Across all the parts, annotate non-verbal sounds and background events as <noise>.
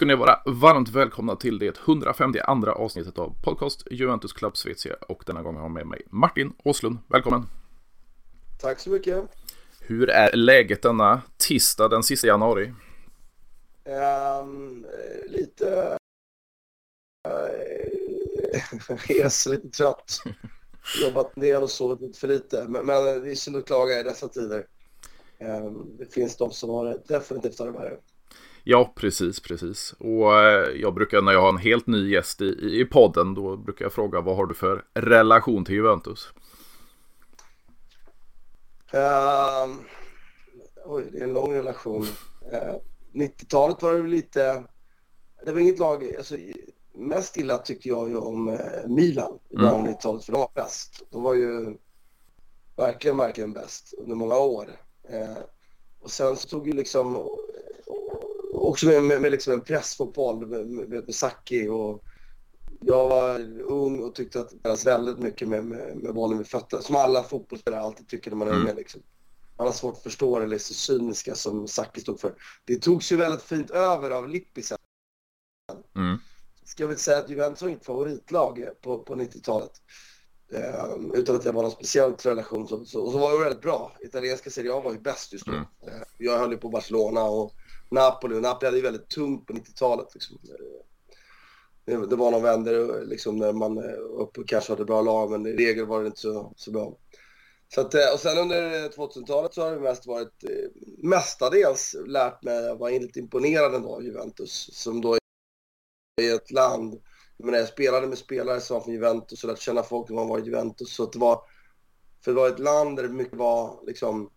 Ska ni vara varmt välkomna till det 152 avsnittet av podcast Juventus Club Svezia och denna gång har jag med mig Martin Åslund. Välkommen! Tack så mycket! Hur är läget denna tisdag den sista januari? Um, lite hes, lite trött. Jobbat del och sovit lite för lite. Men, men det är synd att klaga i dessa tider. Um, det finns de som har det definitivt har det värre. Ja, precis, precis. Och eh, jag brukar när jag har en helt ny gäst i, i podden, då brukar jag fråga vad har du för relation till Juventus? Uh, oj, det är en lång relation. Uh, 90-talet var det lite, det var inget lag, alltså, mest illa tyckte jag ju om uh, Milan i början av 90-talet, för de var bäst. De var ju verkligen, verkligen bäst under många år. Uh, och sen så tog ju liksom också med, med, med liksom en pressfotboll med, med, med Sacchi och jag var ung och tyckte att det fanns väldigt mycket med, med, med bollen vid fötterna. Som alla fotbollsspelare alltid tycker när man är mm. unga. Liksom. Man har svårt att förstå det, eller så cyniska som Sacchi stod för. Det togs ju väldigt fint över av Lippi sen. Mm. Ska väl säga att Juventus var mitt favoritlag på, på 90-talet. Eh, utan att det var någon speciell relation. Så, så, och så var det väldigt bra. Italienska Serie A var ju bäst just då. Mm. Eh, jag höll ju på Barcelona och Napoli. Och Napoli hade ju väldigt tungt på 90-talet. Liksom. Det, det var någon vänder liksom, när man eh, upp och kanske hade bra lag, men i regel var det inte så, så bra. Så att, eh, och sen under 2000-talet så har det mest varit eh, mestadels lärt mig att vara lite imponerad av Juventus som då är ett land. Jag, menar, jag spelade med spelare som var från Juventus och lärde känna folk som var i Juventus. Så att det var, för det var ett land där det mycket var liksom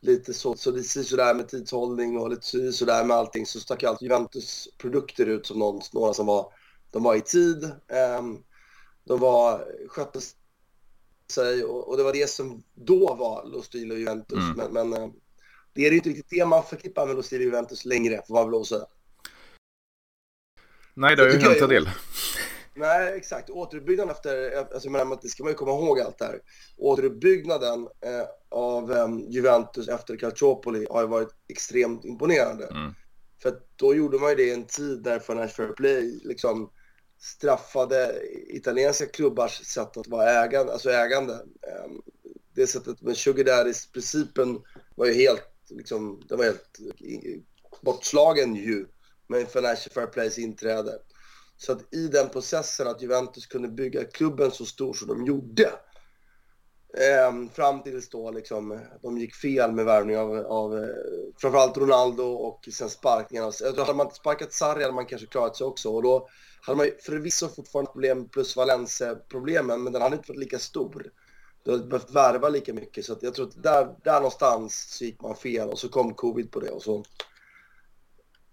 lite så, så det ser sådär med tidshållning och lite sådär med allting så stack alltid Juventus produkter ut som någon, några som var, de var i tid, um, de var, skötte sig och, och, det var det som då var Lo Stilo Juventus. Mm. Men, men uh, det är ju inte riktigt det man förknippar med Lo Stilo Juventus längre, får man väl lov att säga. Nej, det har ju hänt en del. Nej, exakt. Återuppbyggnaden efter, alltså, men, det ska man ju komma ihåg allt det här. Återuppbyggnaden eh, av eh, Juventus efter Calciopoli har ju varit extremt imponerande. Mm. För då gjorde man ju det i en tid där Financial Fair Play liksom straffade italienska klubbars sätt att vara ägande. Alltså ägande. Eh, det sättet med Sugar Daddies-principen var ju helt, liksom, den var helt bortslagen ju med Financial Fair Plays inträde. Så att i den processen att Juventus kunde bygga klubben så stor som de gjorde. Eh, fram tills då liksom, de gick fel med värvning av, av eh, framförallt Ronaldo och sen sparkningen. Jag tror, hade man inte sparkat Sarri hade man kanske klarat sig också. Och då hade man ju förvisso fortfarande problem plus Valencia-problemen men den hade inte varit lika stor. Du hade behövt värva lika mycket. Så jag tror att där, där någonstans så gick man fel och så kom covid på det. Och så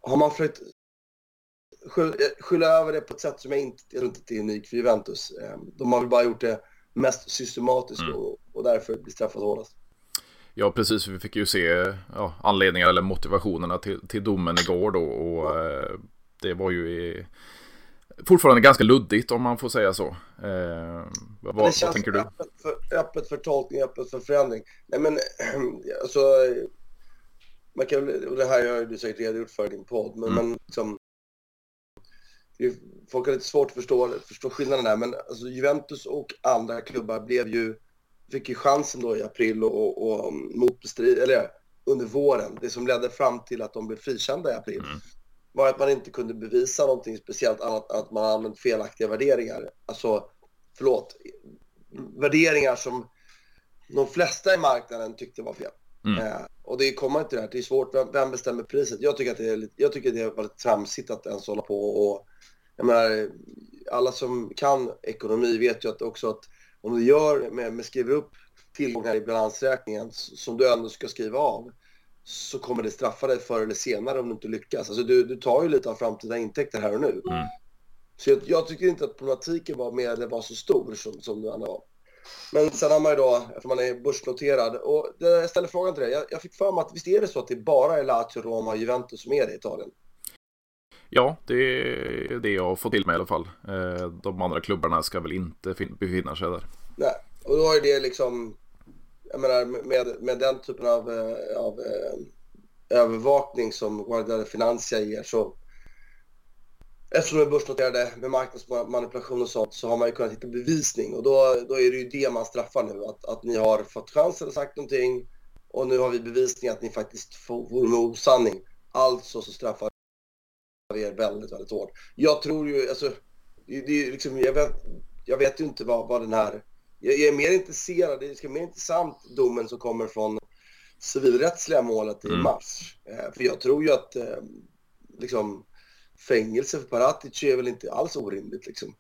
har man försökt skylla över det på ett sätt som jag inte, jag tror inte är unikt för Juventus. Ehm, de har väl bara gjort det mest systematiskt mm. och, och därför blir straffat hårdast. Ja, precis. Vi fick ju se ja, anledningar eller motivationerna till, till domen igår då och eh, det var ju i, fortfarande ganska luddigt om man får säga så. Eh, vad, vad tänker du? Öppet för, öppet för tolkning, öppet för förändring. Nej, men <clears throat> alltså, man kan, och det här har du säkert redogjort för i din podd, men, mm. men liksom, folk har lite svårt att förstå, förstå skillnaden där, men alltså Juventus och andra klubbar blev ju, fick ju chansen då i april och, och, och motbestrid, eller under våren. Det som ledde fram till att de blev frikända i april mm. var att man inte kunde bevisa någonting speciellt annat än att man använt felaktiga värderingar. Alltså, förlåt, värderingar som de flesta i marknaden tyckte var fel. Mm. Eh, och det kommer inte det här, det är svårt, vem, vem bestämmer priset? Jag tycker att det är, jag tycker att det är väldigt tramsigt att ens hålla på och jag menar, alla som kan ekonomi vet ju att också att om du gör med, med skriver upp tillgångar i balansräkningen som du ändå ska skriva av så kommer det straffa dig förr eller senare om du inte lyckas. Alltså du, du tar ju lite av framtida intäkter här och nu. Mm. Så jag, jag, tycker inte att problematiken var med eller var så stor som, som den var. Men sen har man ju då, eftersom man är börsnoterad, och jag ställer frågan till dig. Jag, jag fick för mig att visst är det så att det bara är Lazio, Roma och Juventus som är det i Italien? Ja, det är det jag får till mig i alla fall. Eh, de andra klubbarna ska väl inte befinna sig där. Nej, och då är det liksom, jag menar med, med den typen av, eh, av eh, övervakning som Guardian Financia ger så eftersom de är börsnoterade med marknadsmanipulation och sånt så har man ju kunnat hitta bevisning och då, då är det ju det man straffar nu. Att, att ni har fått chansen och sagt någonting och nu har vi bevisning att ni faktiskt for med osanning. Alltså så straffar vi er väldigt, väldigt hårt. Jag tror ju, alltså, det, det är liksom, jag vet, jag vet ju inte vad, vad den här... Jag, jag är mer intresserad, det ska mer intressant domen som kommer från civilrättsliga målet i mm. mars. Eh, för jag tror ju att eh, liksom fängelse för Paratici är väl inte alls orimligt liksom.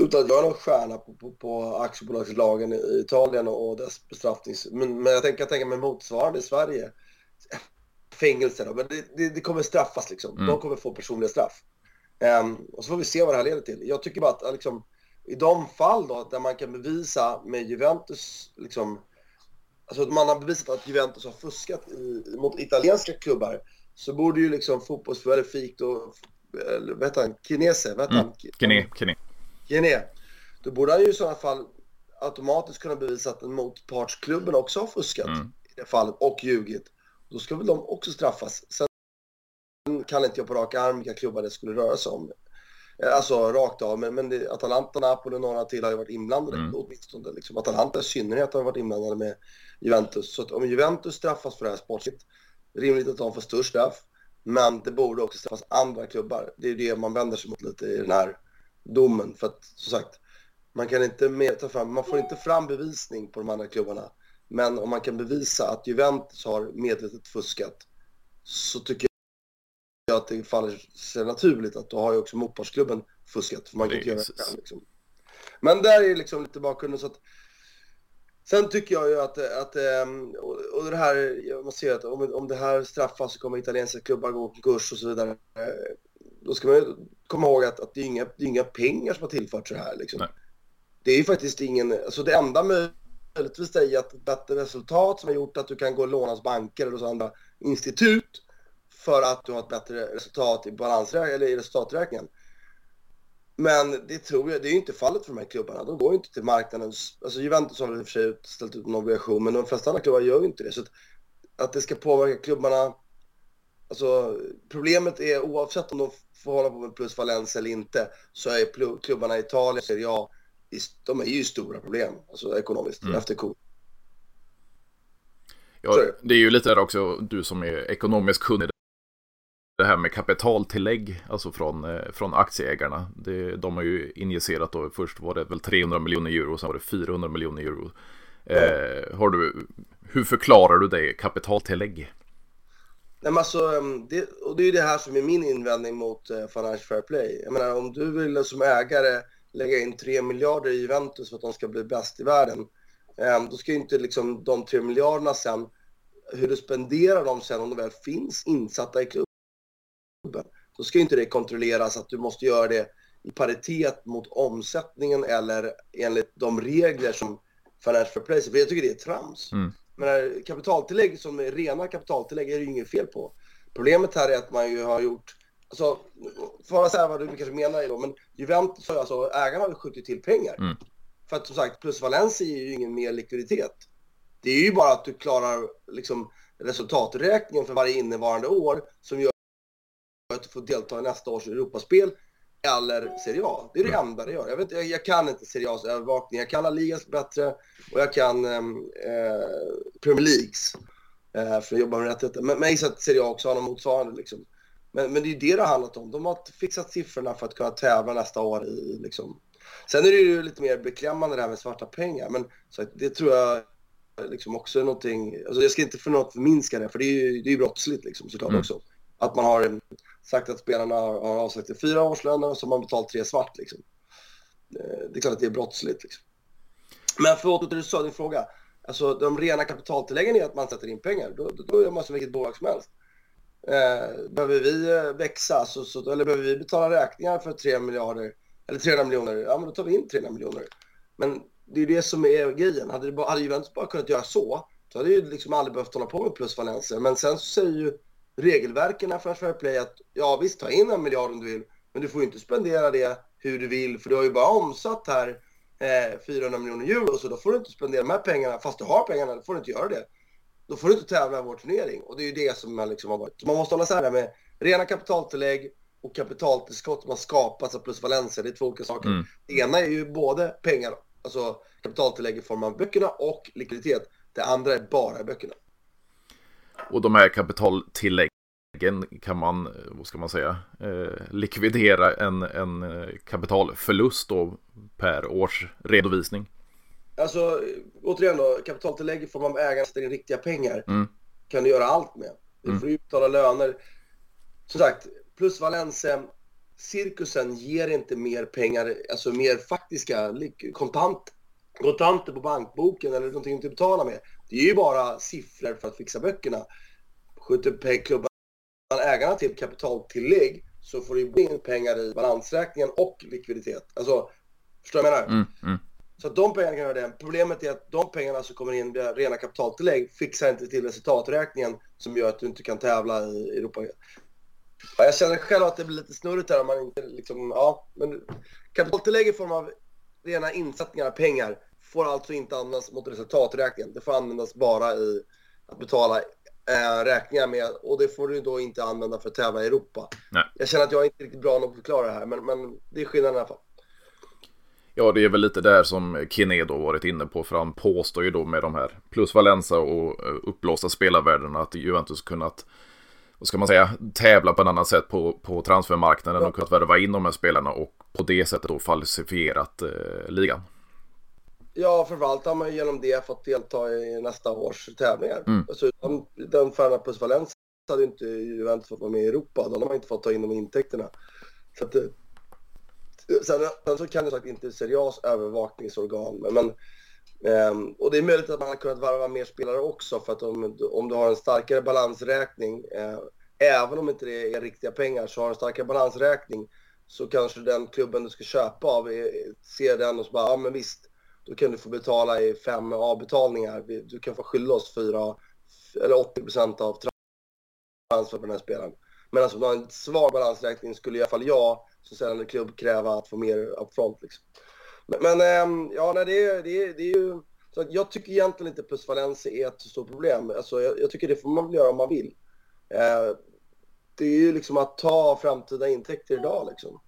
Utan jag är någon stjärna på, på, på aktiebolagslagen i Italien och dess bestraffnings... Men, men jag tänker tänka mig motsvarande i Sverige. Fängelse då, men det, det, det kommer straffas liksom. Mm. De kommer få personliga straff. Um, och så får vi se vad det här leder till. Jag tycker bara att liksom, i de fall då där man kan bevisa med Juventus, liksom, alltså man har bevisat att Juventus har fuskat i, mot italienska klubbar så borde ju liksom fotbollsförbundet fikt och, vad heter han, Kinese, vad mm. Kine, Kine. Kine. Då borde han ju i sådana fall automatiskt kunna bevisa att den motpartsklubben också har fuskat mm. i det fallet och ljugit. Då ska väl de också straffas. Sen kan inte jag på rak arm vilka klubbar det skulle röra sig om. Alltså rakt av, men, men det, Atalanta, Napoli och några till har ju varit inblandade mm. åtminstone. Liksom. Atalanta i synnerhet har varit inblandade med Juventus. Så om Juventus straffas för det här sportsligt rimligt att de får störst straff. Men det borde också straffas andra klubbar. Det är det man vänder sig mot lite i den här domen. För att som sagt, man kan inte mer ta fram, man får inte fram bevisning på de andra klubbarna. Men om man kan bevisa att Juventus har medvetet fuskat så tycker jag att det faller sig naturligt att då har ju också motpartsklubben fuskat. För man kan inte göra det liksom. Men där är liksom lite bakgrunden så att Sen tycker jag ju att, att ehm, och det här, man ser att om, om det här straffas så kommer italienska klubbar gå konkurs och så vidare. Eh, då ska man ju komma ihåg att, att det, är inga, det är inga pengar som har tillförts så här. Liksom. Det är ju faktiskt ingen, alltså det enda möjligtvis är att ett bättre resultat som har gjort att du kan gå och låna hos banker eller hos andra institut för att du har ett bättre resultat i balansräkningen eller i resultaträkningen. Men det tror jag, det är ju inte fallet för de här klubbarna. De går ju inte till marknaden. Alltså Juventus har väl i och för sig ställt ut en obligation, men de flesta andra klubbar gör ju inte det. Så att, att det ska påverka klubbarna, alltså problemet är oavsett om de får hålla på med plus Valencia eller inte, så är klubbarna i Italien, Serie A, de är ju stora problem, alltså ekonomiskt, mm. efter covid. Ja, det är ju lite där också, du som är ekonomiskt kunnig det här med kapitaltillägg, alltså från, eh, från aktieägarna. Det, de har ju injicerat då, först var det väl 300 miljoner euro, sen var det 400 miljoner euro. Eh, har du, hur förklarar du det kapitaltillägg? Nej, men alltså, mm, det, och det är ju det här som är min invändning mot eh, Financial Fair Play. Jag menar, om du vill som ägare lägga in 3 miljarder i Juventus för att de ska bli bäst i världen, eh, då ska ju inte liksom de 3 miljarderna sen, hur du spenderar dem sen om de väl finns insatta i klubben klubben. Då ska inte det kontrolleras att du måste göra det i paritet mot omsättningen eller enligt de regler som Financial Fair Play För jag tycker det är trams. Mm. Men kapitaltillägg som är rena kapitaltillägg är det ju inget fel på. Problemet här är att man ju har gjort, alltså, för att säga vad du kanske menar då, men Juventus har alltså, ägarna har skjutit till pengar. Mm. För att som sagt, plus Valencia är ju ingen mer likviditet. Det är ju bara att du klarar liksom resultaträkningen för varje innevarande år som gör att få delta i nästa års Europaspel eller Serie A. Det är det enda det gör. Jag, vet, jag, jag kan inte Serie A's övervakning. Jag kan La Ligas bättre och jag kan ehm, eh, Premier Leagues. Eh, för att jobba med rättigheter. Men, men jag gissar att Serie A också har något motsvarande. Liksom. Men, men det är ju det det har handlat om. De har fixat siffrorna för att kunna tävla nästa år. I, liksom. Sen är det ju lite mer beklämmande det här med svarta pengar. Men så det tror jag liksom också är någonting. Alltså jag ska inte för något förminska det, för det är ju, det är brottsligt liksom, såklart mm. också. Att man har sagt att spelarna har avsagt till fyra årslöner och så har man betalt tre svart. Liksom. Eh, det är klart att det är brottsligt. Liksom. Men för att återgå till din fråga. Alltså de rena kapitaltilläggen är att man sätter in pengar. Då, då gör man som vilket bolag som helst. Eh, behöver vi eh, växa, så, så, eller behöver vi betala räkningar för 3 miljarder eller 300 miljoner, ja men då tar vi in 300 miljoner. Men det är det som är grejen. Hade, det, hade Juventus bara kunnat göra så, då hade ju liksom aldrig behövt hålla på med plus Valencia. Men sen så säger ju regelverken för Fair Play att ja visst ta in en miljard om du vill, men du får inte spendera det hur du vill för du har ju bara omsatt här eh, 400 miljoner euro så då får du inte spendera de här pengarna fast du har pengarna, då får du inte göra det. då får du inte tävla i vår turnering. Och det är ju det som man liksom har varit. Man måste hålla isär det med rena kapitaltillägg och kapitaltillskott man skapas av plusvalenser. Det är två olika saker. Mm. Det ena är ju både pengar, alltså kapitaltillägg i form av böckerna och likviditet. Det andra är bara böckerna. Och de här kapitaltilläggen kan man, vad ska man säga, eh, likvidera en, en eh, kapitalförlust då per års redovisning. Alltså, återigen då, kapitaltillägg i form av ägande din riktiga pengar mm. kan du göra allt med. Du mm. får mm. betala löner. Som sagt, plus Valencia, cirkusen ger inte mer pengar, alltså mer faktiska kontant, kontanter på bankboken eller någonting att betala med. Det är ju bara siffror för att fixa böckerna. Skjuter klubban ägarna till kapitaltillägg så får du in pengar i balansräkningen och likviditet. Alltså, förstår du vad jag menar? Mm, mm. Så att de pengarna kan göra det. Problemet är att de pengarna som kommer in via rena kapitaltillägg fixar inte till resultaträkningen som gör att du inte kan tävla i Europa. Ja, jag känner själv att det blir lite snurrigt här om man inte liksom, ja, men kapitaltillägg i form av rena insättningar, pengar, får alltså inte användas mot resultaträkningen. Det får användas bara i att betala äh, räkningar med och det får du då inte använda för att tävla i Europa. Nej. Jag känner att jag är inte riktigt bra nog att förklara det här, men, men det är skillnaden i alla fall. Ja, det är väl lite där som Kine då varit inne på, för han påstår ju då med de här plus Valenza och eh, uppblåsta spelarvärdena att Juventus kunnat, vad ska man säga, tävla på ett annat sätt på, på transfermarknaden ja. och kunnat värva in de här spelarna och på det sättet då falsifierat eh, ligan. Ja, förvaltar man genom det fått delta i nästa års tävlingar. Mm. Alltså, de, den Färna plus Valencia hade inte Juventus fått vara med i Europa. Då hade man inte fått ta in de intäkterna. Så att, sen, sen så kan det sagt inte seriös övervakningsorgan. Men, men um, och det är möjligt att man har kunnat varva mer spelare också. För att om, om du har en starkare balansräkning, uh, även om inte det är riktiga pengar, så har du en starkare balansräkning så kanske den klubben du ska köpa av ser den och så bara, ja men visst, då kan du få betala i fem avbetalningar. Du kan få skylla oss 4, eller 80 procent av transfer på den här spelaren. Men alltså, en svag balansräkning skulle i alla fall jag som säljande klubb kräva att få mer upfront. Liksom. Men, men ehm, ja, nej, det, är, det, är, det är ju... Så jag tycker egentligen inte plus Valencia är ett så stort problem. Alltså, jag, jag, tycker det får man väl göra om man vill. Eh, det är ju liksom att ta framtida intäkter idag liksom.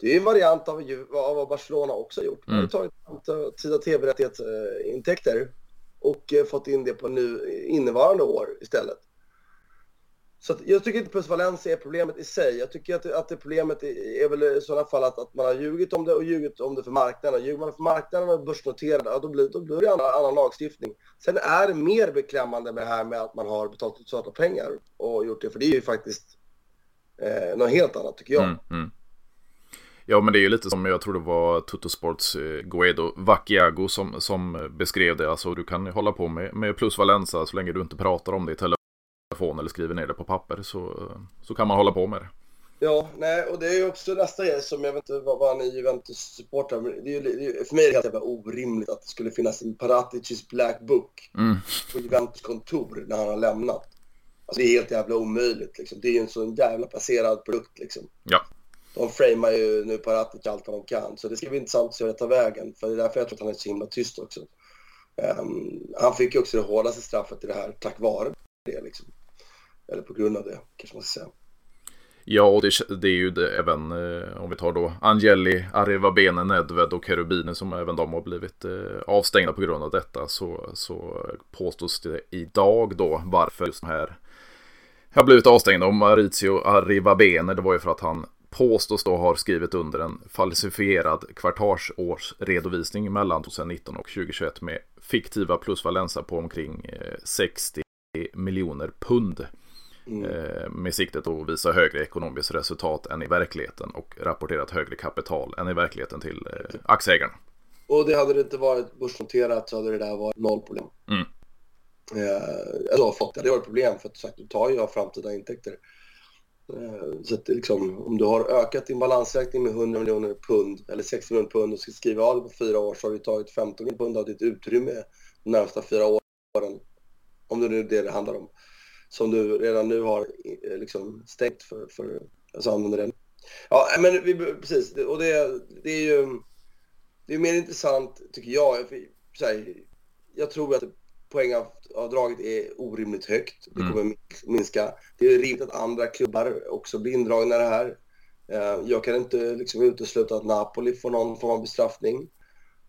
Det är en variant av, av vad Barcelona också har gjort. Man har mm. tagit framtida tv-rättighetsintäkter och eh, fått in det på nu innevarande år istället. Så jag tycker inte plus Valencia är problemet i sig. Jag tycker att, att det problemet är, är väl i sådana fall att, att man har ljugit om det och ljugit om det för marknaden. Ljuger man för marknaden och börsnoterad, ja, då, blir, då blir det annan, annan lagstiftning. Sen är det mer beklämmande med det här med att man har betalat ut svarta pengar och gjort det, för det är ju faktiskt eh, något helt annat tycker jag. Mm, mm. Ja, men det är ju lite som jag tror det var Tuttosports eh, Guedo Vacchiago som, som beskrev det. Alltså du kan hålla på med, med plus Valenza så länge du inte pratar om det i telefon eller skriver ner det på papper så, så kan man hålla på med det. Ja, nej, och det är ju också nästa grej som jag vet inte vad, vad ni Juventus-supportrar, men det är ju, för mig är det helt jävla orimligt att det skulle finnas en Paraticis Black Book mm. på Juventus kontor när han har lämnat. Alltså det är helt jävla omöjligt liksom. Det är ju en sån jävla passerad produkt liksom. Ja de framar ju nu på Ratic allt vad de kan. Så det ska bli intressant att se hur det tar vägen. För det är därför jag tror att han är så himla tyst också. Um, han fick ju också det hårdaste straffet i det här tack vare det liksom. Eller på grund av det kanske man ska säga. Ja, och det, det är ju det, även eh, om vi tar då Angeli, Arrivabene, Nedved och Kerubine som även de har blivit eh, avstängda på grund av detta så, så påstås det idag då varför just de här har blivit avstängda. Och Maurizio Arrivabene, det var ju för att han påstås då ha skrivit under en falsifierad kvartalsårsredovisning mellan 2019 och 2021 med fiktiva plusvalensa på omkring 60 eh, miljoner pund. Mm. Eh, med siktet att visa högre ekonomiskt resultat än i verkligheten och rapporterat högre kapital än i verkligheten till eh, aktieägarna. Och det hade det inte varit börsnoterat så hade det där varit noll problem. Mm. Eh, alltså, det, det var ett problem för att sagt, du tar ju av framtida intäkter. Eh, så att liksom, om du har ökat din balansräkning med 100 miljoner pund eller 60 miljoner pund och ska skriva av det på fyra år så har du tagit 15 miljoner pund av ditt utrymme de närmsta fyra åren. Om det nu är det det handlar om. Som du redan nu har eh, liksom stängt för, för alltså använder den. Ja, men vi, precis. Och det, det är ju det är mer intressant tycker jag. För, här, jag tror att poängavdraget är orimligt högt. Det kommer mm. minska. Det är rimligt att andra klubbar också blir indragna i det här. Eh, jag kan inte liksom utesluta att Napoli får någon form av bestraffning.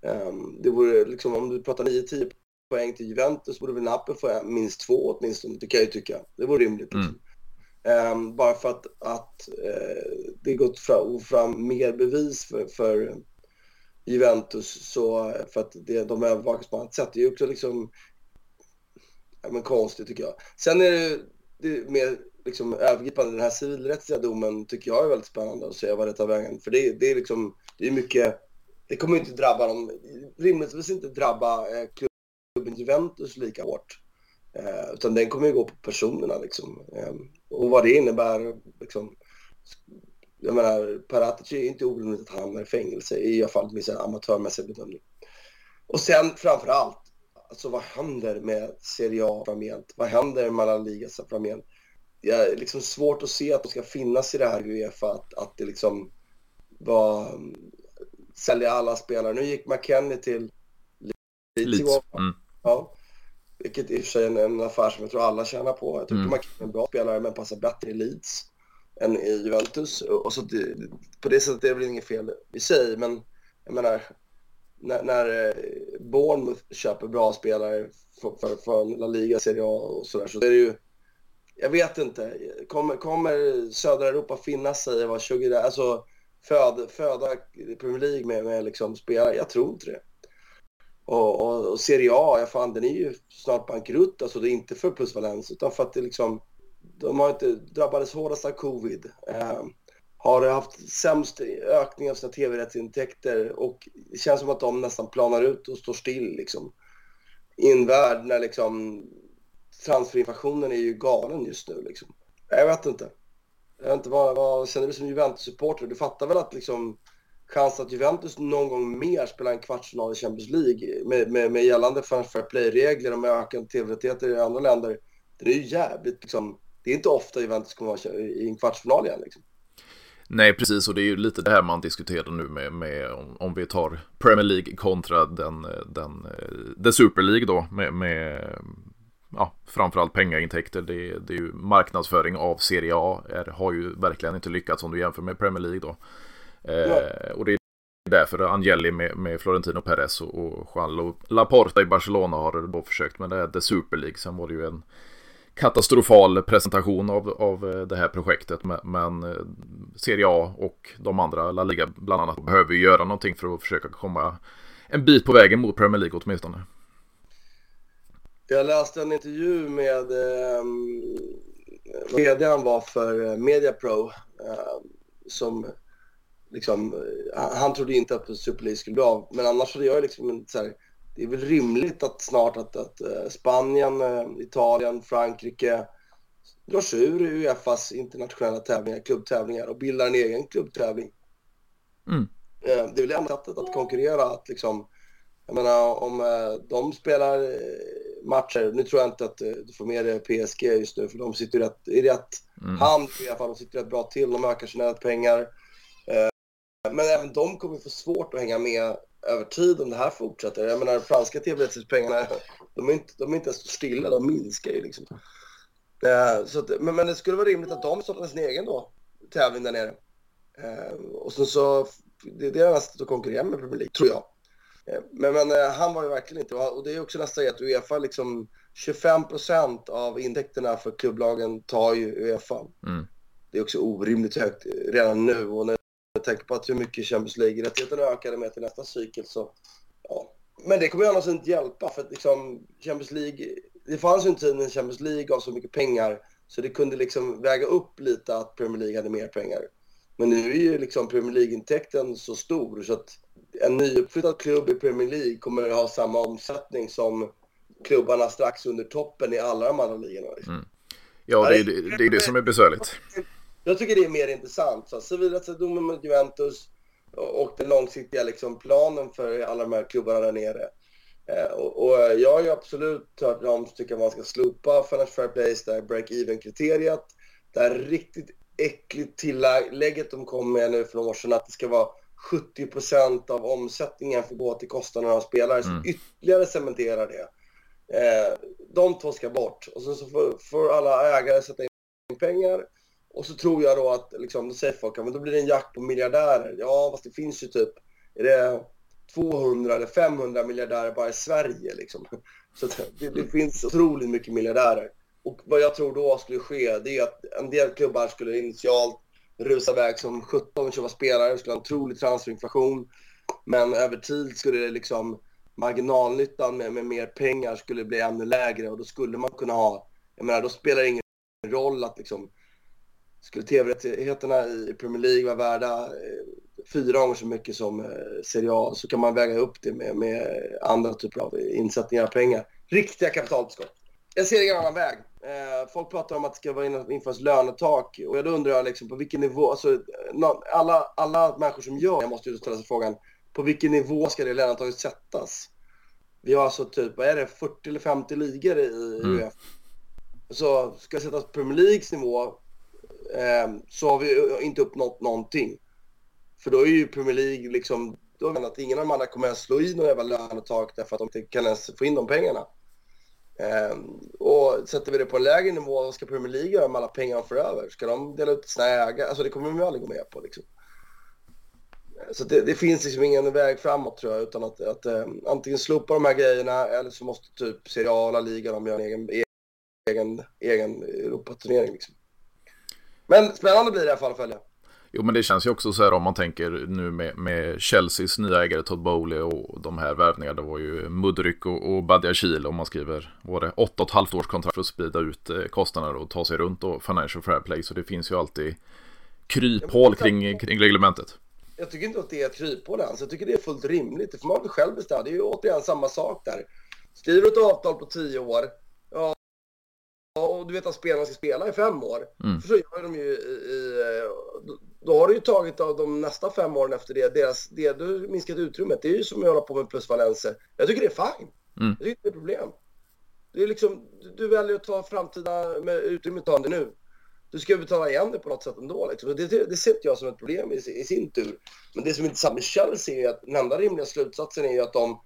Ehm, det vore liksom, om du pratar 9-10 poäng till Juventus borde väl Napoli få minst två åtminstone, det kan jag ju tycka. Det vore rimligt. Liksom. Mm. Um, bara för att, att uh, det gått fram, fram mer bevis för, för Juventus så för att det, de övervakas på annat sätt. Det är ju också liksom ja, men konstigt tycker jag. Sen är det, det är mer liksom övergripande, den här civilrättsliga domen tycker jag är väldigt spännande att se vad det tar vägen. För det, det är liksom, det är mycket, det kommer inte drabba dem, rimligtvis inte drabba eh, klubben Juventus lika hårt. Eh, utan den kommer ju gå på personerna liksom. Eh, och vad det innebär liksom. Jag menar, Paratici är inte orimligt att han hamnar i fängelse i alla fall med sin amatörmässiga bedömning. Och sen framför allt, alltså vad händer med Serie A framgent? Vad händer med La Liga framgent? Det är liksom svårt att se att de ska finnas i det här Uefa, att, att det liksom var sälja alla spelare. Nu gick McKennie till Leeds. Mm. Ja. Vilket i och för sig är en, affär som jag tror alla tjänar på. Jag tycker mm. man kan en bra spelare men passar bättre i Leeds än i Juventus. Och så det, på det sättet är det väl inget fel i sig, men jag menar när, när eh, Bournemouth köper bra spelare för, för, för La Liga, Serie A och sådär så är det ju jag vet inte. Kommer, kommer södra Europa finna sig i vad 20, alltså föda, föda Premier League med, med liksom spelare? Jag tror inte det. Och, och, och Serie A, ja fan den är ju snart bankrutt. Alltså det är inte för plusvalens utan för att det liksom, de har inte drabbades hårdast av covid. Eh, har haft sämst ökning av sina tv-rättsintäkter och det känns som att de nästan planar ut och står still liksom. I en värld när liksom transferinflationen är ju galen just nu liksom. Jag vet inte. Jag vet inte, vad, vad känner du som Juventus-supporter? Du fattar väl att liksom chansen att Juventus någon gång mer spelar en kvartsfinal i Champions League med, med, med gällande fair play-regler och med ökande tv-rättigheter i andra länder. Det är ju jävligt liksom. Det är inte ofta Juventus kommer vara i en kvartsfinal igen liksom. Nej, precis, och det är ju lite det här man diskuterar nu med, med om, om, vi tar Premier League kontra den, den, den Super League då med, med ja, framförallt pengaintäkter. Det, det är ju marknadsföring av Serie A är, har ju verkligen inte lyckats om du jämför med Premier League då. Eh, och det är därför Angeli med, med Florentino Perez och, och Juan Laporta i Barcelona har då försökt med det här The Super League. Sen var det ju en katastrofal presentation av, av eh, det här projektet. Men, eh, Serie A och de andra, La Liga bland annat, behöver ju göra någonting för att försöka komma en bit på vägen mot Premier League åtminstone. Jag läste en intervju med eh, var för eh, Media Mediapro eh, som liksom, han trodde inte att Super League skulle bli av. Men annars hade jag liksom en så här, det är väl rimligt att snart att, att uh, Spanien, uh, Italien, Frankrike drar sig ur Uefas internationella tävlingar, klubbtävlingar och bildar en egen klubbtävling. Mm. Uh, det är väl det enda sättet att konkurrera. Att liksom, jag menar om de spelar matcher, nu tror jag inte att du får med dig PSG just nu för de sitter rätt, i rätt mm. hand i alla fall, de sitter rätt bra till, de ökar sina pengar. Men även de kommer få svårt att hänga med över tid om det här fortsätter. Jag menar, franska tv-rättighetspengarna, de är inte, de är inte ens stilla, de minskar ju liksom. Eh, så att, men, men det skulle vara rimligt att de startar sin egen då, tävling där nere. Eh, och sen så, det, är deras sätt att konkurrera med Premier League, tror jag. Eh, men, men han var ju verkligen inte, och det är också nästa grej att Uefa liksom 25 procent av intäkterna för klubblagen tar ju Uefa. Mm. Det är också orimligt högt redan nu och när med tanke på att hur mycket Champions League-rättigheterna ökade med till nästa cykel så... Ja. Men det kommer ju annars inte hjälpa för att liksom Champions League... Det fanns ju en tid när Champions League gav så mycket pengar så det kunde liksom väga upp lite att Premier League hade mer pengar. Men nu är ju liksom Premier League-intäkten så stor så att en nyuppflyttad klubb i Premier League kommer att ha samma omsättning som klubbarna strax under toppen i alla de andra ligorna. Liksom. Mm. Ja, det är det, det, är det som är besvärligt. Jag tycker det är mer intressant. Så civilrättsdomen mot Juventus och den långsiktiga liksom, planen för alla de här klubbarna där nere. Eh, och, och, jag har ju absolut hört dem tycka att man ska slopa Financial Fair Place, det här break-even-kriteriet. Det här riktigt äckligt tillägget de kom med nu för några år sedan att det ska vara 70% av omsättningen får gå till kostnaderna av spelare, mm. så ytterligare cementerar det. Eh, de två ska bort och sen så får, får alla ägare sätta in pengar. Och så tror jag då att, liksom, då säger folk, men då blir det en jakt på miljardärer. Ja, fast det finns ju typ, är det 200 eller 500 miljardärer bara i Sverige liksom. <laughs> Så det, det finns otroligt mycket miljardärer. Och vad jag tror då skulle ske, det är att en del klubbar skulle initialt rusa iväg som 17 köpa spelare, skulle ha en otrolig transferinflation. Men över tid skulle det liksom marginalnyttan med, med mer pengar skulle bli ännu lägre och då skulle man kunna ha, jag menar då spelar det ingen roll att liksom skulle tv-rättigheterna i Premier League vara värda eh, fyra gånger så mycket som eh, Serie A så kan man väga upp det med, med andra typer av insättningar av pengar. Riktiga kapitaltillskott. Jag ser ingen annan väg. Eh, folk pratar om att det ska vara införas lönetak och då undrar jag liksom på vilken nivå, alltså alla, alla människor som gör det måste ju ställa sig frågan på vilken nivå ska det lönetaket sättas? Vi har alltså typ, vad är det, 40 eller 50 ligor i mm. UF. Så ska det sättas på Premier Leagues nivå Ehm, så har vi inte uppnått någonting. För då är ju Premier League liksom, då menar att ingen av de andra kommer att slå i några jävla lönetak därför att de inte kan ens få in de pengarna. Ehm, och sätter vi det på en lägre nivå, vad ska Premier League göra med alla pengar de får över? Ska de dela ut sina ägare? Alltså det kommer de ju aldrig gå med på liksom. Så det, det, finns liksom ingen väg framåt tror jag, utan att, att um, antingen slopa de här grejerna eller så måste typ seriala liga de göra en egen, egen, egen Europaturnering liksom. Men spännande blir det i alla fall att följa. Jo, men det känns ju också så här om man tänker nu med, med Chelseas nya ägare Todd Bowley och de här värvningarna. Det var ju Mudryk och, och Badiashil om man skriver, var det 8,5 års kontrakt för att sprida ut eh, kostnader och ta sig runt och Financial Fair Play. Så det finns ju alltid kryphål kring, kring reglementet. Jag tycker inte att det är ett kryphål ens. Jag tycker det är fullt rimligt. Det får man inte själv bestämma. Det är ju återigen samma sak där. Skriver du ett avtal på 10 år, och du vet att spelarna ska spela i fem år. Mm. För så gör de ju i, i då har du ju tagit av de nästa fem åren efter det, deras, det du minskat utrymmet. Det är ju som att hålla på med plusvalenser. Jag tycker det är fine. Mm. Jag tycker det är problem. Det är liksom, du väljer att ta framtida med utrymmet det nu. Du ska betala igen det på något sätt ändå. Liksom. Det, det, det ser inte jag som ett problem i, i, sin tur. Men det som är intressant med Chelsea är att den enda rimliga slutsatsen är ju att de,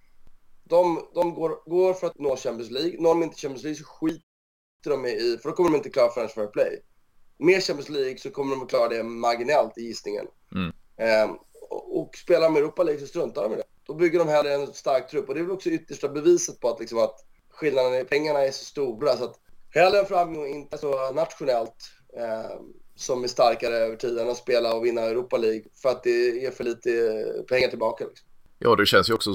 de, de går, går för att nå Champions League. Når de inte Champions League så skiter de i, för då kommer de inte klara French Fair Play med Champions League så kommer de att klara det marginellt i gissningen. Mm. Eh, och, och spelar de Europa League så struntar de i det. Då bygger de hellre en stark trupp och det är väl också yttersta beviset på att, liksom, att skillnaden i pengarna är så stora. Så att hellre en framgång inte så nationellt eh, som är starkare över tiden att spela och vinna Europa League för att det ger för lite pengar tillbaka. Liksom. Ja, det känns ju också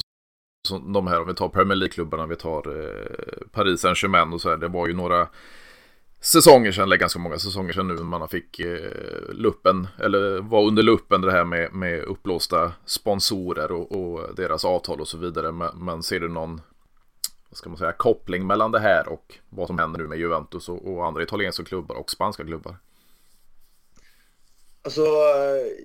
som de här, om vi tar Premier League-klubbarna, vi tar eh, Paris Saint-Germain och så här, det var ju några säsonger sedan, eller ganska många säsonger sedan nu, man fick eh, luppen, eller var under luppen det här med, med upplåsta sponsorer och, och deras avtal och så vidare. Men, men ser du någon, vad ska man säga, koppling mellan det här och vad som händer nu med Juventus och, och andra italienska klubbar och spanska klubbar? Alltså,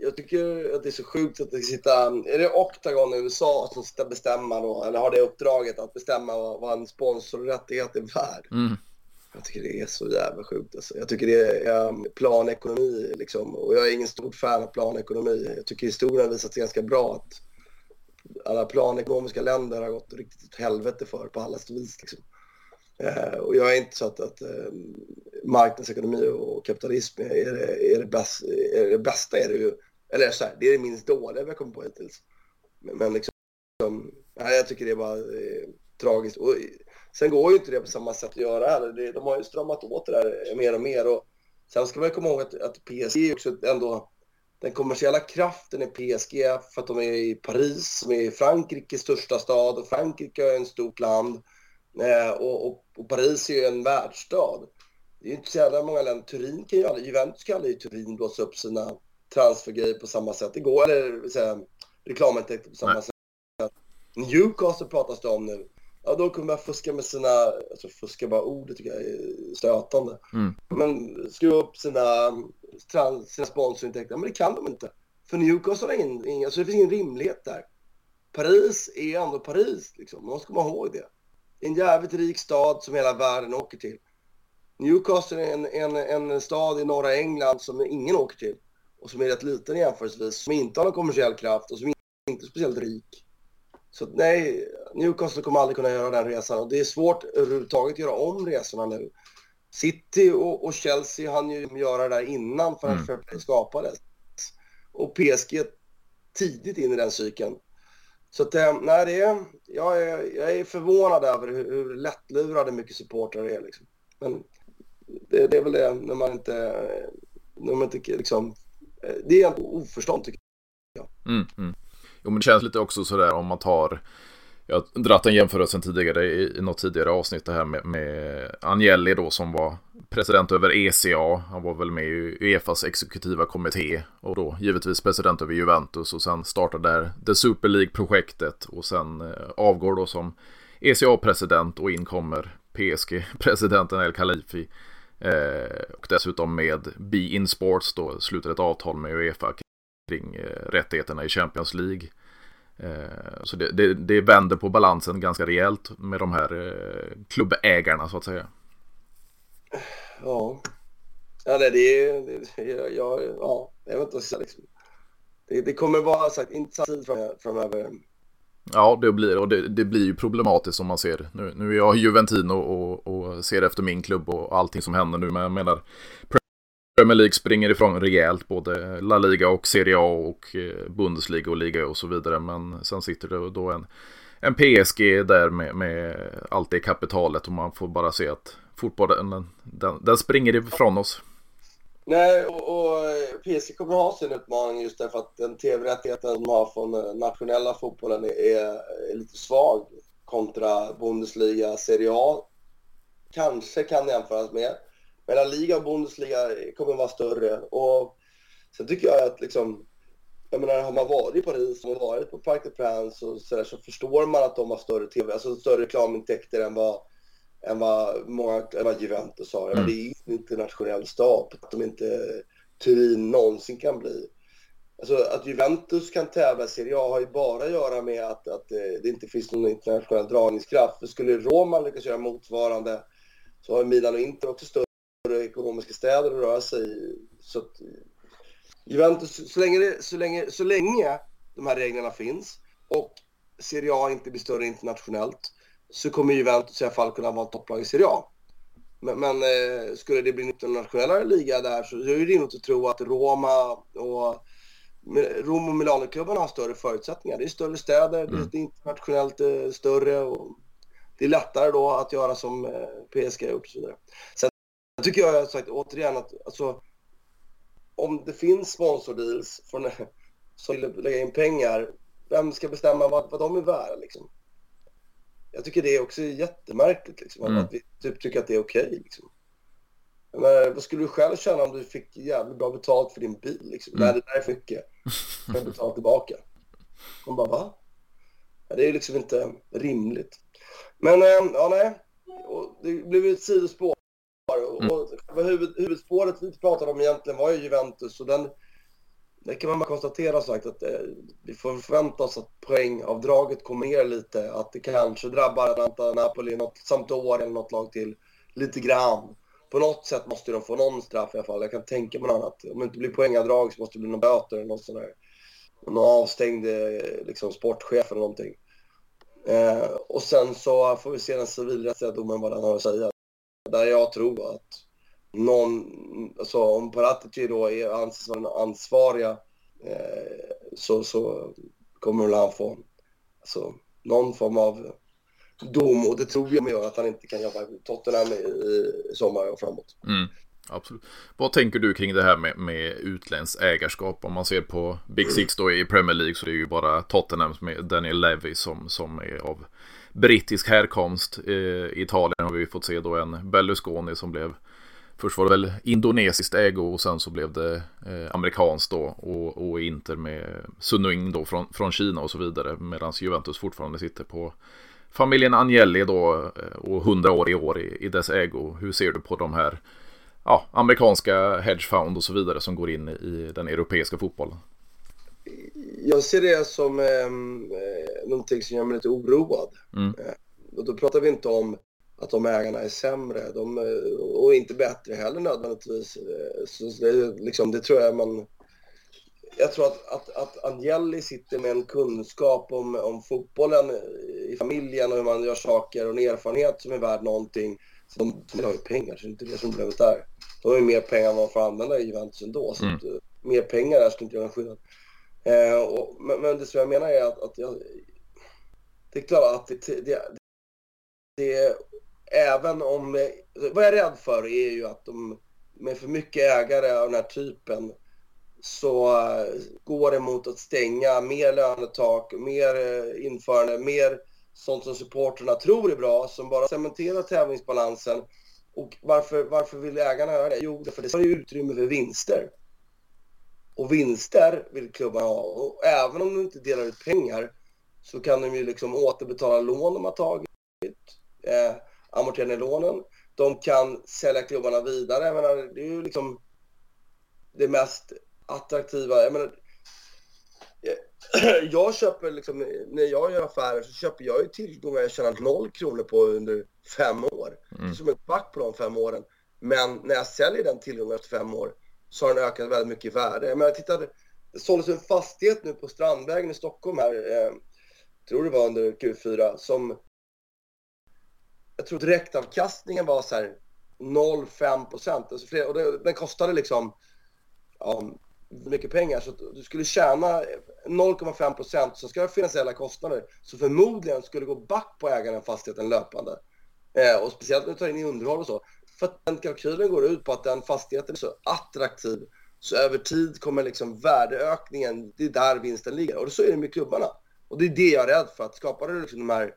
jag tycker att det är så sjukt att det ska sitta, är det Octagon i USA som ska bestämma då, eller har det uppdraget att bestämma vad, vad en sponsorrättighet är värd? Mm. Jag tycker det är så jävla sjukt. Alltså. Jag tycker det är planekonomi liksom. Och jag är ingen stort fan av planekonomi. Jag tycker historien visat sig ganska bra att alla planekonomiska länder har gått riktigt åt helvete för på alla vis. Liksom. Eh, och jag är inte så att, att eh, marknadsekonomi och kapitalism är det, är, det bästa, är det bästa. Är det ju, eller så här, det är det minst dåliga vi har kommit på hittills. Men, men liksom, nej, jag tycker det är bara eh, tragiskt. Och Sen går ju inte det på samma sätt att göra heller. De har ju stramat åt det där mer och mer. Och sen ska man komma ihåg att, att PSG också ändå den kommersiella kraften i PSG för att de är i Paris, som är Frankrikes största stad och Frankrike är ett stort land. Eh, och, och, och, Paris är ju en världsstad. Det är inte så jävla många länder. Turin kan ju aldrig, Juventus kan aldrig i Turin blåsa upp sina transfergrejer på samma sätt. Det går, eller säga, reklamintäkter på samma Nej. sätt. Newcastle pratas det om nu ja, de kommer börja fuska med sina, alltså fuska bara ordet tycker jag är stötande. Mm. Men skruva upp sina, sina sponsorintäkter, men det kan de inte. För Newcastle har ingen, ingen alltså det finns ingen rimlighet där. Paris är ändå Paris, liksom. man ska komma ihåg det. En jävligt rik stad som hela världen åker till. Newcastle är en, en, en stad i norra England som ingen åker till. Och som är rätt liten jämförelsevis, som inte har någon kommersiell kraft och som inte är speciellt rik. Så nej, Newcastle kommer aldrig kunna göra den resan och det är svårt överhuvudtaget att göra om resorna nu. City och, och Chelsea hann ju göra det där innan för att mm. skapades. Och PSG tidigt in i den cykeln. Så att, eh, nej, det är, jag, är, jag är förvånad över hur, hur lättlurade mycket supportrar är. Liksom. Men det, det, är väl det när man inte, när man inte liksom, eh, det är oförstånd tycker jag. Mm, mm. Jo men det känns lite också sådär om man tar jag har dratt en jämförelse tidigare i, i något tidigare avsnitt det här med, med Agnelli då som var president över ECA. Han var väl med i Uefas exekutiva kommitté och då givetvis president över Juventus och sen startade där The Super League-projektet och sen eh, avgår då som ECA-president och in kommer PSG-presidenten El Khalifi. Eh, och dessutom med Be In Sports då slutade ett avtal med Uefa kring eh, rättigheterna i Champions League. Eh, så det, det, det vänder på balansen ganska rejält med de här eh, klubbägarna så att säga. Ja, ja det, det, jag, jag, ja, jag vet inte liksom. det, det kommer vara sagt intressant tid framöver. Ja, det blir och det, det, blir ju problematiskt som man ser. Nu, nu är jag Juventino och, och, ser efter min klubb och allting som händer nu. Men jag menar, Premier League springer ifrån rejält, både La Liga och Serie A och eh, Bundesliga och Liga och så vidare. Men sen sitter det då en, en PSG där med, med allt det kapitalet och man får bara se att fotbollen den, den, den springer ifrån oss. Nej, och, och PSG kommer ha sin utmaning just därför att den tv-rättigheten de har från nationella fotbollen är, är lite svag kontra Bundesliga, Serie A. Kanske kan jämföras med. Men Liga och Bundesliga kommer vara större. Och sen tycker jag att liksom, jag menar, har man varit i Paris och varit på Parc des Princes och så, där, så förstår man att de har större TV, alltså större reklamintäkter än vad, än vad många, än vad Juventus har. Mm. Det är en internationell stad, att de inte Turin någonsin kan bli. Alltså att Juventus kan tävla i Serie A har ju bara att göra med att, att det inte finns någon internationell dragningskraft. För skulle Roma lyckas göra motsvarande så har Milan och Inter också större ekonomiska städer att röra sig i. Så att, Juventus, så länge, det, så, länge, så länge de här reglerna finns och Serie A inte blir större internationellt så kommer Juventus i alla fall kunna vara topplag i Serie A. Men, men eh, skulle det bli en internationellare liga där så är det rimligt att tro att Roma och Rom och Milanoklubbarna har större förutsättningar. Det är större städer, mm. det är internationellt eh, större och det är lättare då att göra som eh, PSG har gjort och så vidare. Sen jag tycker jag har sagt återigen att alltså, om det finns sponsordeals från, <laughs> som vill lägga in pengar, vem ska bestämma vad, vad de är värda liksom? Jag tycker det är också jättemärkligt liksom, mm. att vi typ tycker att det är okej. Okay, liksom. vad skulle du själv känna om du fick jävligt bra betalt för din bil? Liksom? Mm. Nej, det där är för mycket. Jag kan betala tillbaka. Man bara, va? Ja, det är liksom inte rimligt. Men, äh, ja nej. Och det blev ett sidospår. Mm. Och huvud, huvudspåret vi pratade om egentligen var ju Juventus och den, det kan man bara konstatera sagt att eh, vi får förvänta oss att poängavdraget kommer ner lite, att det kanske drabbar Atalanta, Napoli, något, Sampdoria eller något lag till lite grann. På något sätt måste de få någon straff i alla fall. Jag kan tänka mig något annat. Om det inte blir poängavdrag så måste det bli någon böter eller något sånt där. Någon avstängd eh, liksom, sportchef eller någonting. Eh, och sen så får vi se den civilrättsliga domen vad den har att säga där jag tror att någon, alltså om Paratici då är, anses vara den ansvariga eh, så, så kommer väl han få alltså, någon form av dom och det tror jag gör att han inte kan jobba i Tottenham i, i sommar och framåt. Mm, absolut. Vad tänker du kring det här med, med utländskt ägarskap? Om man ser på Big Six då i Premier League så är det ju bara Tottenham med Daniel Levy som, som är av brittisk härkomst. I Italien har vi fått se då en Berlusconi som blev Först var det väl indonesiskt ägo och sen så blev det eh, amerikanskt då och, och Inter med Suning då från, från Kina och så vidare medan Juventus fortfarande sitter på familjen Agnelli då eh, och hundra år i år i, i dess ägo. Hur ser du på de här ja, amerikanska hedgefund och så vidare som går in i den europeiska fotbollen? jag ser det som ehm, eh, någonting som gör mig lite oroad. Mm. Eh, och då pratar vi inte om att de ägarna är sämre de, eh, och inte bättre heller nödvändigtvis. Eh, så det, liksom, det tror jag man... Jag tror att, att, att Agnelli sitter med en kunskap om, om fotbollen i familjen och hur man gör saker och en erfarenhet som är värd någonting. Så de, de har ju pengar, så det är inte det som problemet där. De har ju mer pengar än vad man får använda i Juventus ändå. Så mm. att, mer pengar där skulle inte göra en skillnad. Eh, och, men, men, det som jag menar är att, att jag, det är klart att det, det, det, även om, vad jag är rädd för är ju att de med för mycket ägare av den här typen så går det mot att stänga mer lönetak, mer eh, införande, mer sånt som supporterna tror är bra, som bara cementerar tävlingsbalansen. Och varför, varför vill ägarna göra det? Jo, för det tar ju utrymme för vinster. Och vinster vill klubbarna ha. Och även om de inte delar ut pengar så kan de ju liksom återbetala lån de har tagit, eh, amortera ner lånen. De kan sälja klubbarna vidare. Jag menar, det är ju liksom det mest attraktiva. Jag menar, <clears throat> jag köper liksom, när jag gör affärer så köper jag ju tillgångar jag tjänat noll kronor på under fem år. Mm. Som ett back på de fem åren. Men när jag säljer den tillgången efter fem år så har den ökat väldigt mycket i värde. Jag menar, jag tittade, det såldes en fastighet nu på Strandvägen i Stockholm här, eh, tror det var under Q4, som jag tror direktavkastningen var så här 0,5 procent. Alltså och den kostade liksom ja, mycket pengar. Så du skulle tjäna 0,5 procent, så ska det finansiella kostnader. Så förmodligen skulle det gå back på ägaren fastigheten löpande. Eh, och speciellt när du tar in i underhåll och så. För att den kalkylen går ut på att den fastigheten är så attraktiv så över tid kommer liksom värdeökningen, det är där vinsten ligger. Och så är det med klubbarna. Och det är det jag är rädd för, att skapar du liksom de här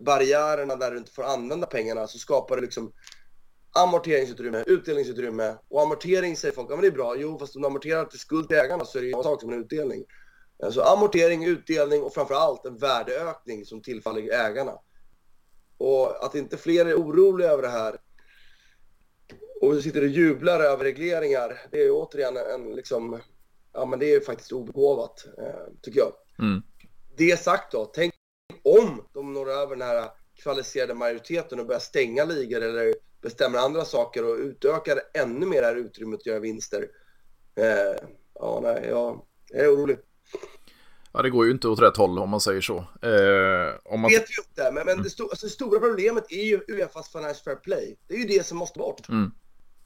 barriärerna där du inte får använda pengarna så skapar det liksom amorteringsutrymme, utdelningsutrymme. Och amortering säger folk, ja men det är bra. Jo, fast om du amorterar till skuld till ägarna så är det ju samma sak som en utdelning. Alltså amortering, utdelning och framför allt en värdeökning som tillfaller ägarna. Och att inte fler är oroliga över det här och sitter och jublar över regleringar, det är återigen en liksom, ja men det är faktiskt obegåvat, eh, tycker jag. Mm. Det sagt då, tänk om de når över den här kvalificerade majoriteten och börjar stänga ligor eller bestämmer andra saker och utökar ännu mer det här utrymmet att göra vinster. Eh, ja, nej, jag, är orolig. Ja, det går ju inte åt rätt håll om man säger så. Eh, om man... vet vi inte, men, men mm. det, sto alltså, det, stora problemet är ju Uefas Financial Fair Play. Det är ju det som måste bort. Mm.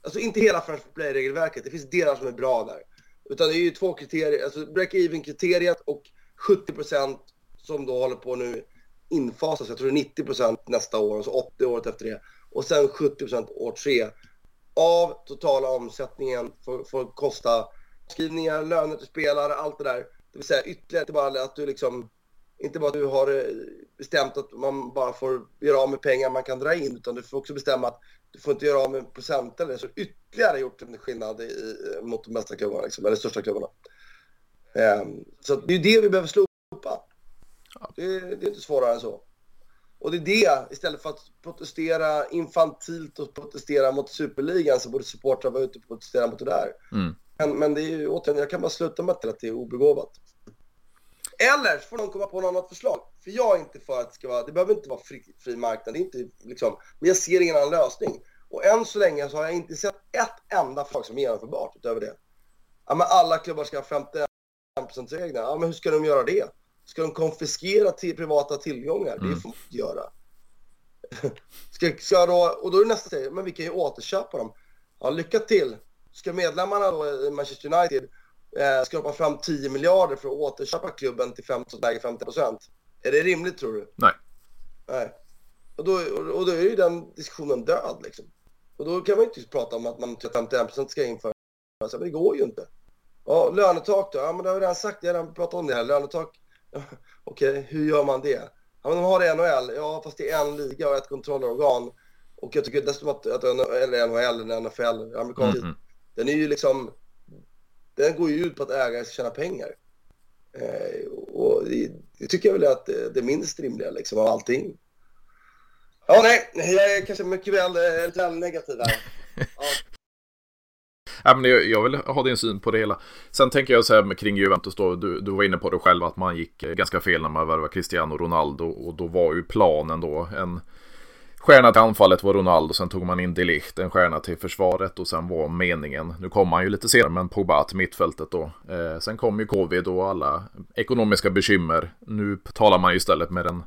Alltså inte hela Financial Fair Play-regelverket, det finns delar som är bra där. Utan det är ju två kriterier, alltså break-even-kriteriet och 70% som då håller på nu infasas. Jag tror det är 90% nästa år och så 80 året efter det. Och sen 70% år tre. Av totala omsättningen får, får kosta skrivningar, löner till spelare, allt det där. Det vill säga ytterligare, inte bara att du liksom, inte bara att du har eh, bestämt att man bara får göra av med pengar man kan dra in, utan du får också bestämma att du får inte göra av med procent eller så ytterligare gjort en skillnad i, eh, mot de bästa klubbarna, liksom, eller största klubbarna. Um, så det är det vi behöver slå. Det, det är inte svårare än så. Och det är det, istället för att protestera infantilt och protestera mot superligan så borde supportrar vara ute och protestera mot det där. Mm. Men, men det är ju återigen, jag kan bara sluta med att det är obegåvat. Eller så får någon komma på något annat förslag. För jag är inte för att det ska vara, det behöver inte vara fri, fri marknad, det är inte liksom, men jag ser ingen annan lösning. Och än så länge så har jag inte sett ett enda förslag som är genomförbart utöver det. Ja, men alla klubbar ska ha 51%-regeln. Ja, men hur ska de göra det? Ska de konfiskera till privata tillgångar? Mm. Det får man inte göra. <laughs> ska, ska då, och då är det nästa steg, men vi kan ju återköpa dem. Ja, lycka till. Ska medlemmarna då i Manchester United eh, skrapa fram 10 miljarder för att återköpa klubben till 50, lägre 50 procent? Är det rimligt tror du? Nej. Nej. Och då, och då är ju den diskussionen död liksom. Och då kan man inte prata om att man 51 procent ska införa. Alltså, men det går ju inte. Ja, lönetak då? Ja, men det har vi redan sagt. Jag har redan pratat om det här. Lönetak <laughs> Okej, okay, hur gör man det? Ja, men de har det i NHL. Ja, fast det är en liga och ett kontrollorgan. Och jag tycker dessutom att, att eller NHL eller NFL, amerikansk mm den är ju liksom, den går ju ut på att ägare ska tjäna pengar. Eh, och det, det, tycker jag väl att det, det minst rimliga liksom av allting. Ja, nej, jag är kanske mycket väl, eh, lite väl negativ här. <laughs> Ja. Ja, men jag, jag vill ha din syn på det hela. Sen tänker jag så här med kring Juventus då, du, du var inne på det själv att man gick eh, ganska fel när man värvade Cristiano Ronaldo och då var ju planen då en Stjärna till anfallet var Ronaldo, sen tog man in de Ligt, en stjärna till försvaret och sen var meningen, nu kom han ju lite senare, men Pogba till mittfältet då. Eh, sen kom ju covid och alla ekonomiska bekymmer. Nu talar man ju istället med den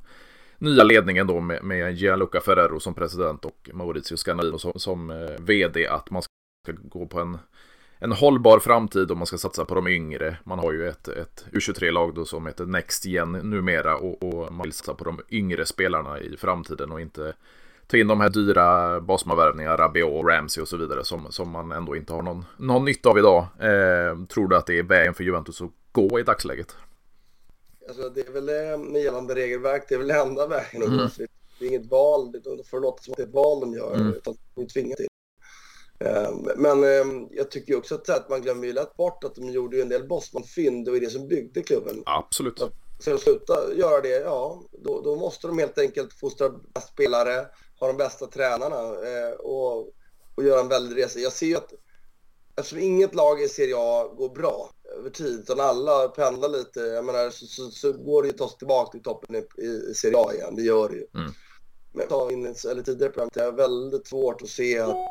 nya ledningen då med, med Gianluca Ferrero som president och Maurizio Scanavino som, som eh, vd att man ska gå på en en hållbar framtid om man ska satsa på de yngre. Man har ju ett, ett U23-lag då som heter Next Gen numera och, och, man vill satsa på de yngre spelarna i framtiden och inte ta in de här dyra basmavärvningarna, Rabiot Ramsey och så vidare som, som man ändå inte har någon, någon nytta av idag. Eh, tror du att det är vägen för Juventus att gå i dagsläget? Alltså det är väl det med gällande regelverk, det är väl det enda vägen. Mm. Det är inget val, det får låta som att det är ett val de gör, mm. utan de är tvingade till. Ehm, men ehm, jag tycker också att man glömmer ju lätt bort att de gjorde en del Bosman-fynd. Det var det som byggde klubben. Absolut. Ska de sluta göra det, ja, då, då måste de helt enkelt fostra bäst spelare, ha de bästa tränarna eh, och, och göra en väldig resa. Jag ser ju att eftersom inget lag i Serie A går bra över tid, utan alla pendlar lite, jag menar, så, så, så går det ju att ta sig tillbaka till toppen i, i, Serie A igen, det gör det ju. Mm. Men ta in, eller tidigare program, det är väldigt svårt att se att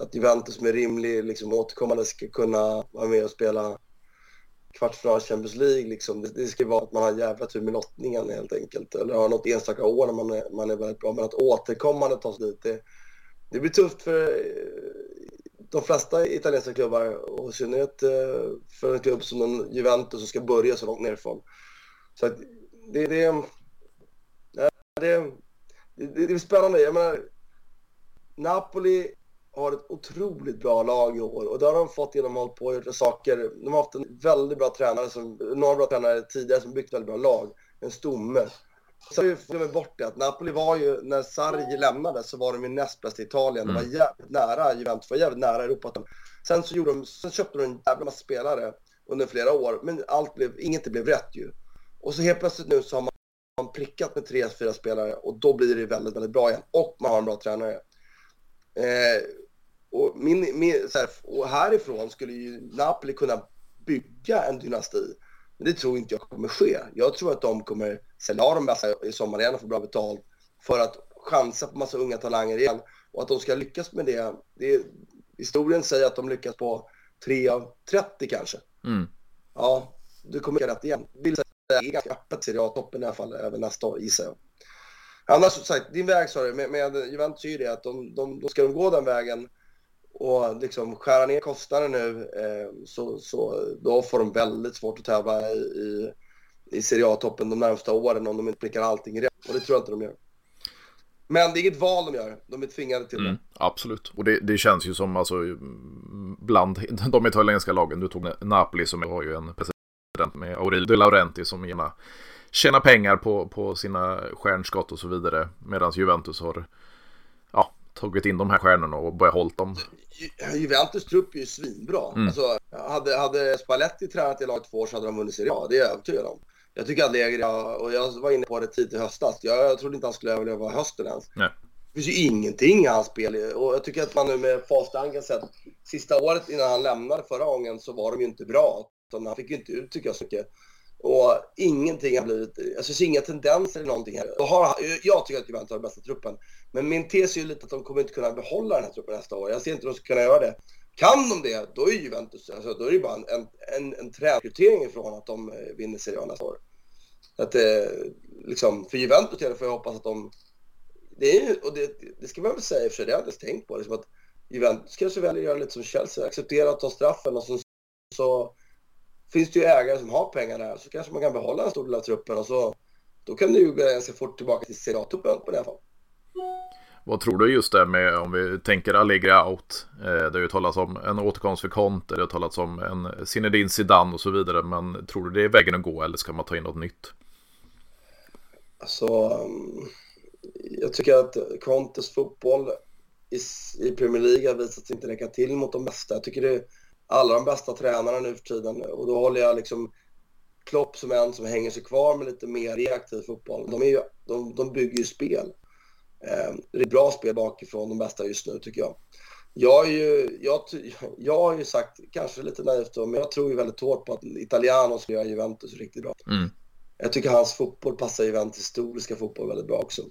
att Juventus med rimlig liksom, återkommande ska kunna vara med och spela kvartsfinal Champions League. Liksom. Det, det ska vara att man har jävla tur med lottningen helt enkelt. Eller har något enstaka år när man är, man är väldigt bra. Men att återkommande ta sig dit, det, det blir tufft för eh, de flesta italienska klubbar och i synnerhet eh, för en klubb som Juventus som ska börja så långt nerifrån. Så att det, det, eh, det, det, det är spännande. Jag menar, Napoli har ett otroligt bra lag i år och det har de fått genom att hålla på och gjort saker. De har haft en väldigt bra tränare, som, några bra tränare tidigare som byggt väldigt bra lag. En stomme. Så vi glömmer bort det att Napoli var ju, när Sarri lämnade så var de ju näst bäst i Italien. De var mm. jävligt nära Juventus, var jävligt nära Europa. Sen så gjorde de, sen köpte de en jävla massa spelare under flera år, men allt blev, inget blev rätt ju. Och så helt plötsligt nu så har man prickat med tre, fyra spelare och då blir det väldigt, väldigt bra igen. Och man har en bra tränare. Eh, och, min, min, här, och härifrån skulle ju Napoli kunna bygga en dynasti. Men det tror inte jag kommer ske. Jag tror att de kommer sälja av de bästa i sommar igen och få bra betalt för att chansa på massa unga talanger igen. Och att de ska lyckas med det, det historien säger att de lyckas på 3 av 30 kanske. Mm. Ja, du kommer rätt igen. Det är ganska öppet Serie A-toppen i alla fall även nästa år gissar jag. Annars sagt, din väg sa du, med, med Juventus är ju det att de, de, de ska de gå den vägen och liksom skära ner kostnaden nu eh, så, så då får de väldigt svårt att tävla i, i Serie A-toppen de närmsta åren om de inte prickar allting rätt. Och det tror jag inte de gör. Men det är inget val de gör, de är tvingade till det. Mm, absolut, och det, det, känns ju som alltså bland <laughs> de italienska lagen, du tog Napoli som har ju en president med Aurelio De Laurenti som gärna tjänar pengar på, på sina stjärnskott och så vidare. Medan Juventus har ja, tagit in de här stjärnorna och börjat hålla dem. Juventus trupp är ju svinbra. Mm. Alltså, hade, hade Spalletti tränat i laget två år så hade de vunnit Serie A. Det är jag övertygad om. Jag tycker att Allegri, och jag var inne på det tidigt i höstas, jag, jag trodde inte han skulle överleva hösten ens. Nej. Det finns ju ingenting i hans spel och jag tycker att man nu med facit kan säga att sista året innan han lämnade förra gången så var de ju inte bra. han fick ju inte ut, tycker jag, så mycket. Och ingenting har blivit, alltså jag ser inga tendenser i någonting här. Och har, jag tycker att Juventus har den bästa truppen. Men min tes är ju lite att de kommer inte kunna behålla den här truppen nästa år. Jag ser inte att de ska kunna göra det. Kan de det, då är Juventus, alltså, då är det bara en, en, en, en trärekrytering ifrån att de eh, vinner Serie A nästa år. Att, eh, liksom, för Juventus får jag hoppas att de... Det, är, och det, det ska man väl säga i och för sig, det har jag inte tänkt på. Liksom att Juventus kanske väljer att göra lite som Chelsea, acceptera att ta straffen och så, så finns det ju ägare som har pengar där så kanske man kan behålla en stor del av truppen och så då kan du ju ganska fort tillbaka till Serie A-truppen på det fall. Vad tror du just det med om vi tänker Allegri out? Eh, det har ju talats om en återkomst för Conte, det har talats om en Zinedine Zidane och så vidare. Men tror du det är vägen att gå eller ska man ta in något nytt? Alltså, mm, jag tycker att Contes fotboll i, i Premier League har visat sig inte räcka till mot de bästa. Jag tycker det alla de bästa tränarna nu för tiden. Och då håller jag liksom Klopp som en som hänger sig kvar med lite mer reaktiv fotboll. De, är ju, de, de bygger ju spel. Eh, det är bra spel bakifrån, de bästa just nu tycker jag. Jag, är ju, jag, <laughs> jag har ju sagt, kanske lite naivt då, men jag tror ju väldigt hårt på att Italiano ska göra Juventus riktigt bra. Mm. Jag tycker hans fotboll passar Juventus historiska fotboll väldigt bra också.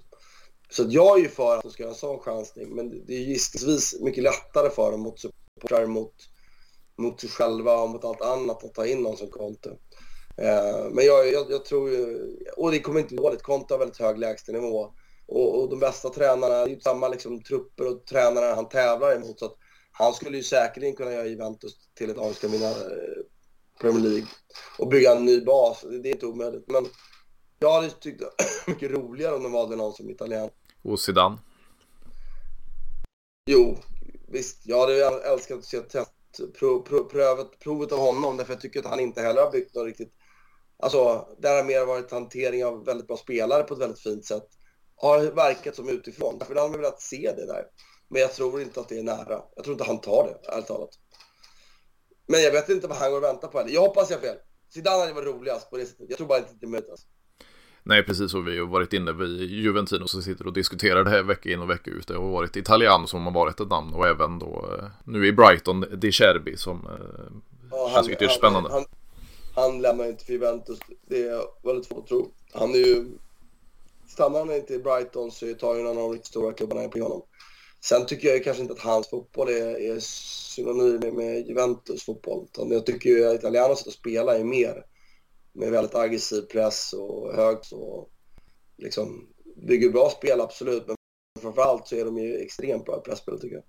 Så jag är ju för att de ska göra en sån chansning, men det är gissningsvis mycket lättare för dem mot supportrar, mot, mot sig själva och mot allt annat att ta in någon som Conte. Eh, men jag, jag, jag, tror ju, och det kommer inte dåligt, Conte har väldigt hög lägstanivå. Och, och de bästa tränarna, det är ju samma liksom, trupper och tränare han tävlar emot. Så att han skulle ju säkerligen kunna göra Juventus till ett lag som vinna eh, Premier League och bygga en ny bas. Det är inte omöjligt. Men jag hade tyckt <clears throat> mycket roligare om de valde någon som italiensk. Och Zidane? Jo, visst. Jag hade älskat att se test, prövet, provet av honom därför jag tycker att han inte heller har byggt något riktigt... Alltså, där har mer varit hantering av väldigt bra spelare på ett väldigt fint sätt. Har verkat som utifrån. Därför hade man velat se det där. Men jag tror inte att det är nära. Jag tror inte han tar det, ärligt talat. Men jag vet inte vad han går och väntar på heller. Jag hoppas jag har fel. Zidane hade varit roligast på det sättet. Jag tror bara inte att det är möjligt. Nej, precis. Och vi har varit inne vid Juventino som sitter och diskuterar det här vecka in och vecka ut. Det har varit Italiano som har varit ett namn och även då eh, nu i Brighton, De Cherby som eh, ja, känns ytterst spännande. Han, han lämnar inte för Juventus. Det är väldigt svårt att tro. Han är ju... Stannar han inte i Brighton så tar ju någon av de riktigt stora klubbarna på honom. Sen tycker jag kanske inte att hans fotboll är, är synonym med Juventus fotboll. Utan jag tycker ju att Italiano sätt att spela är mer med väldigt aggressiv press och högt och liksom bygger bra spel absolut. Men framförallt så är de ju extremt bra i presspel tycker jag.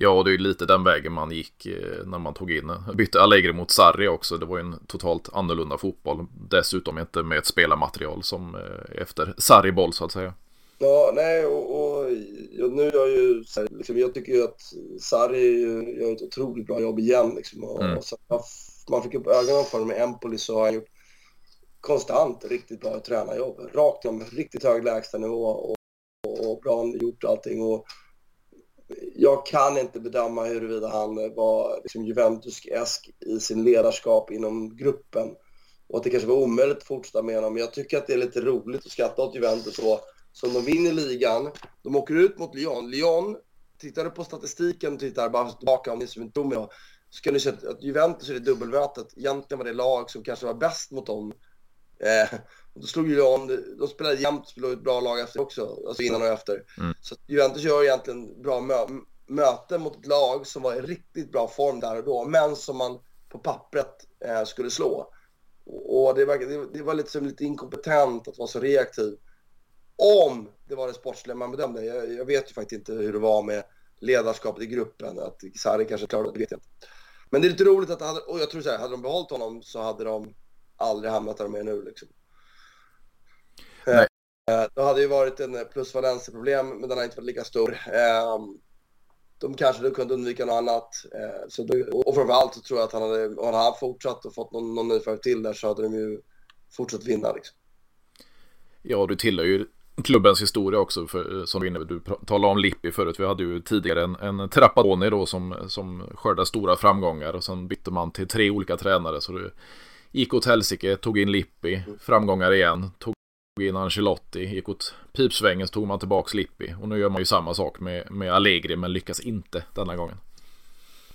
Ja, och det är ju lite den vägen man gick eh, när man tog in, bytte Allegri mot Sarri också. Det var ju en totalt annorlunda fotboll. Dessutom inte med ett spelarmaterial som eh, efter Sarri-boll så att säga. Ja, nej, och, och, nu gör ju, liksom, jag tycker ju att Sarri gör ett otroligt bra jobb igen. Liksom, och, mm. och så, man fick upp ögonen för honom med Empoli så har han gjort konstant riktigt bra tränarjobb. Rakt om riktigt hög lägstanivå och, och, och bra gjort allting. Och jag kan inte bedöma huruvida han var liksom Juventus-esk i sin ledarskap inom gruppen och att det kanske var omöjligt att fortsätta med honom. Men jag tycker att det är lite roligt att skratta åt Juventus och som de vinner ligan. De åker ut mot Lyon. Lyon, tittar du på statistiken, tittar bara tillbaka om ni som inte tror mig du se att Juventus i det dubbelmötet egentligen var det lag som kanske var bäst mot dem. Eh, och då slog Lyon, de spelade jämnt, spelade ett bra lag efter också, alltså innan och efter. Mm. Så Juventus gör egentligen bra mö möte mot ett lag som var i riktigt bra form där och då, men som man på pappret eh, skulle slå. Och det var, det, det var lite, som lite inkompetent att vara så reaktiv om det var det sportsliga man bedömde. Jag, jag, vet ju faktiskt inte hur det var med ledarskapet i gruppen. Att Sarri kanske klarade det, vet jag inte. Men det är lite roligt att, hade, och jag tror så här, hade de behållit honom så hade de aldrig hamnat där de är nu liksom. Nej. Eh, det hade ju varit en plusvalenseproblem, men den har inte varit lika stor. Eh, de kanske hade kunnat undvika något annat. Eh, så då, och framförallt så tror jag att han hade, om han hade fortsatt och fått någon, någon nyförvärv till där så hade de ju fortsatt vinna liksom. Ja, du tillhör ju klubbens historia också, för, som du, du talade om Lippi förut. Vi hade ju tidigare en, en Trappatoni då som, som skördade stora framgångar och sen bytte man till tre olika tränare. Så det gick åt helsike, tog in Lippi, framgångar igen, tog in Ancelotti, gick åt pipsvängen så tog man tillbaks Lippi. Och nu gör man ju samma sak med, med Allegri men lyckas inte denna gången.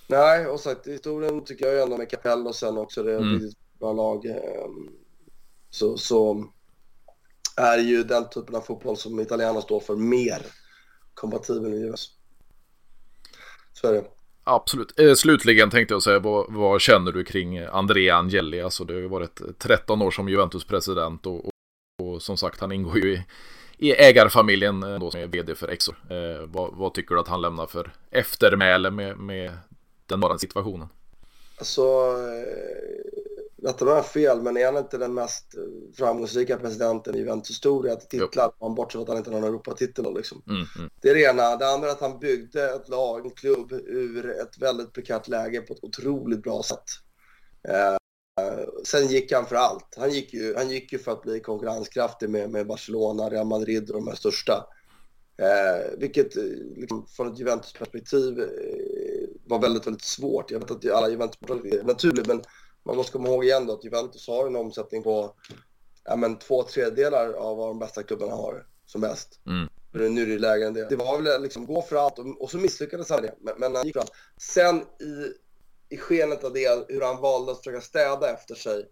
Nej, och sagt historien tycker jag ju ändå med Capello sen också. Det är ett mm. bra lag. Ehm, så, så är ju den typen av fotboll som italienarna står för mer kompatibel med US. Så är det. Absolut. Eh, slutligen tänkte jag säga, vad, vad, känner du kring Andrea Angeli? Alltså det har ju varit 13 år som Juventus-president och, och, och, som sagt han ingår ju i, i ägarfamiljen eh, då som är vd för Exor. Eh, vad, vad, tycker du att han lämnar för eftermäle med, med den nuvarande situationen? Alltså, eh, rätta mig fel, men är han inte den mest framgångsrika presidenten i Juventus historia till titlar? Man bortser från att han inte har någon Europatitel. Liksom. Mm, mm. Det är det ena. Det andra är att han byggde ett lag, en klubb, ur ett väldigt prekärt läge på ett otroligt bra sätt. Eh, sen gick han för allt. Han gick ju, han gick ju för att bli konkurrenskraftig med, med Barcelona, Real Madrid och de här största. Eh, vilket liksom, från ett Juventus-perspektiv eh, var väldigt, väldigt svårt. Jag vet att alla Juventus-perspektiv är naturligt, men man måste komma ihåg igen då att Juventus har en omsättning på ja, men två tredjedelar av vad de bästa klubbarna har som bäst. Mm. Nu är det lägre än det. Det var väl liksom gå för allt och, och så misslyckades han det. Men, men han gick allt. Sen i, i skenet av det, hur han valde att försöka städa efter sig.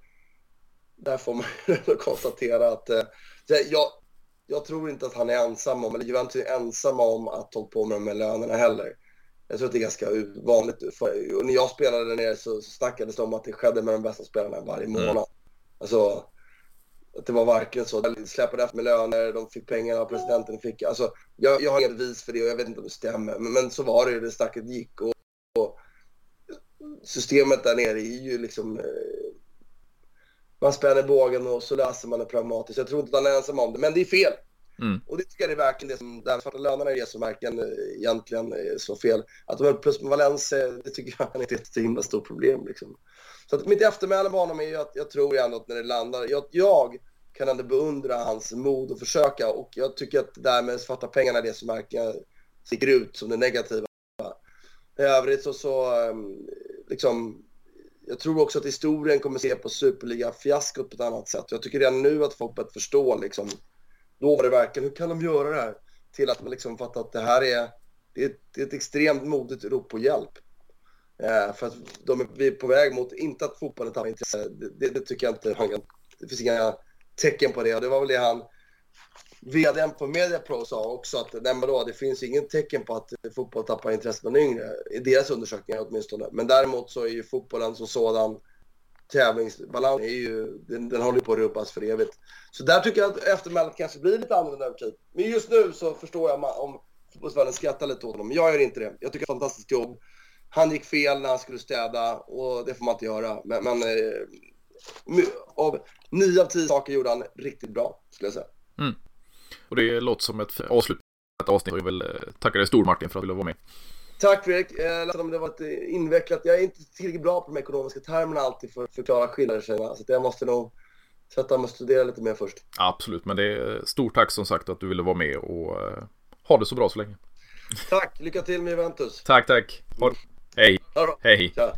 Där får man <laughs> konstatera att eh, jag, jag tror inte att han är ensam om, eller Juventus är ensamma om att hålla på med de här lönerna heller. Jag tror att det är ganska vanligt. För, och när jag spelade där nere så, så snackades det om att det skedde med de bästa spelarna varje månad. Mm. Alltså, att det var verkligen så. De släpade efter med löner, de fick pengar av presidenten. Fick, alltså, jag, jag har inget bevis för det och jag vet inte om det stämmer. Men, men så var det det snacket gick. Och, och, systemet där nere är ju liksom... Eh, man spänner bågen och så läser man det pragmatiskt. Jag tror inte att han är ensam om det, men det är fel. Mm. Och det tycker jag är verkligen det som, de svarta lönerna är det som verkligen eh, egentligen slår fel. Att de är plus med Valencia, det tycker jag är ett himla stort problem liksom. Så att mitt eftermäle med honom är ju att jag tror ändå att när det landar, jag, jag kan ändå beundra hans mod och försöka och jag tycker att det där med svarta pengarna är det som verkligen sticker ut som det negativa. I övrigt så, så ehm, liksom, jag tror också att historien kommer se på Superliga-fiaskot på ett annat sätt. Jag tycker redan nu att folk börjat förstå liksom, då var det verkligen, hur kan de göra det här? Till att man liksom fattar att det här är, det är, det är ett extremt modigt rop på hjälp. Eh, för att de är, vi är på väg mot, inte att fotbollen tappar intresse, det, det, det, tycker jag inte, det finns inga tecken på det. Och det var väl det han, vdn på Mediapro sa också att nej, då, det finns ingen tecken på att fotboll tappar intresse bland yngre, i deras undersökningar åtminstone. Men däremot så är ju fotbollen som sådan Tävlingsbalansen är ju, den, den håller på att rubbas för evigt. Så där tycker jag att eftermälet kanske blir lite annorlunda över tid. Men just nu så förstår jag om fotbollsvärlden skrattar lite åt honom. Men jag gör inte det. Jag tycker det är ett fantastiskt jobb. Han gick fel när han skulle städa och det får man inte göra. Men, men eh, av nio av tio saker gjorde han riktigt bra, skulle jag säga. Mm. Och det låter som ett avslut på ett avsnitt. Jag vill eh, tacka dig Stor-Martin för att du ville vara med. Tack Fredrik. Eh, om det var ett invecklat. Jag är inte tillräckligt bra på de ekonomiska termerna alltid för att förklara skillnader. Så jag måste nog sätta mig och studera lite mer först. Absolut, men det är stort tack som sagt att du ville vara med och uh, ha det så bra så länge. Tack, lycka till med Juventus. Tack, tack. Hej. Hej. Tja.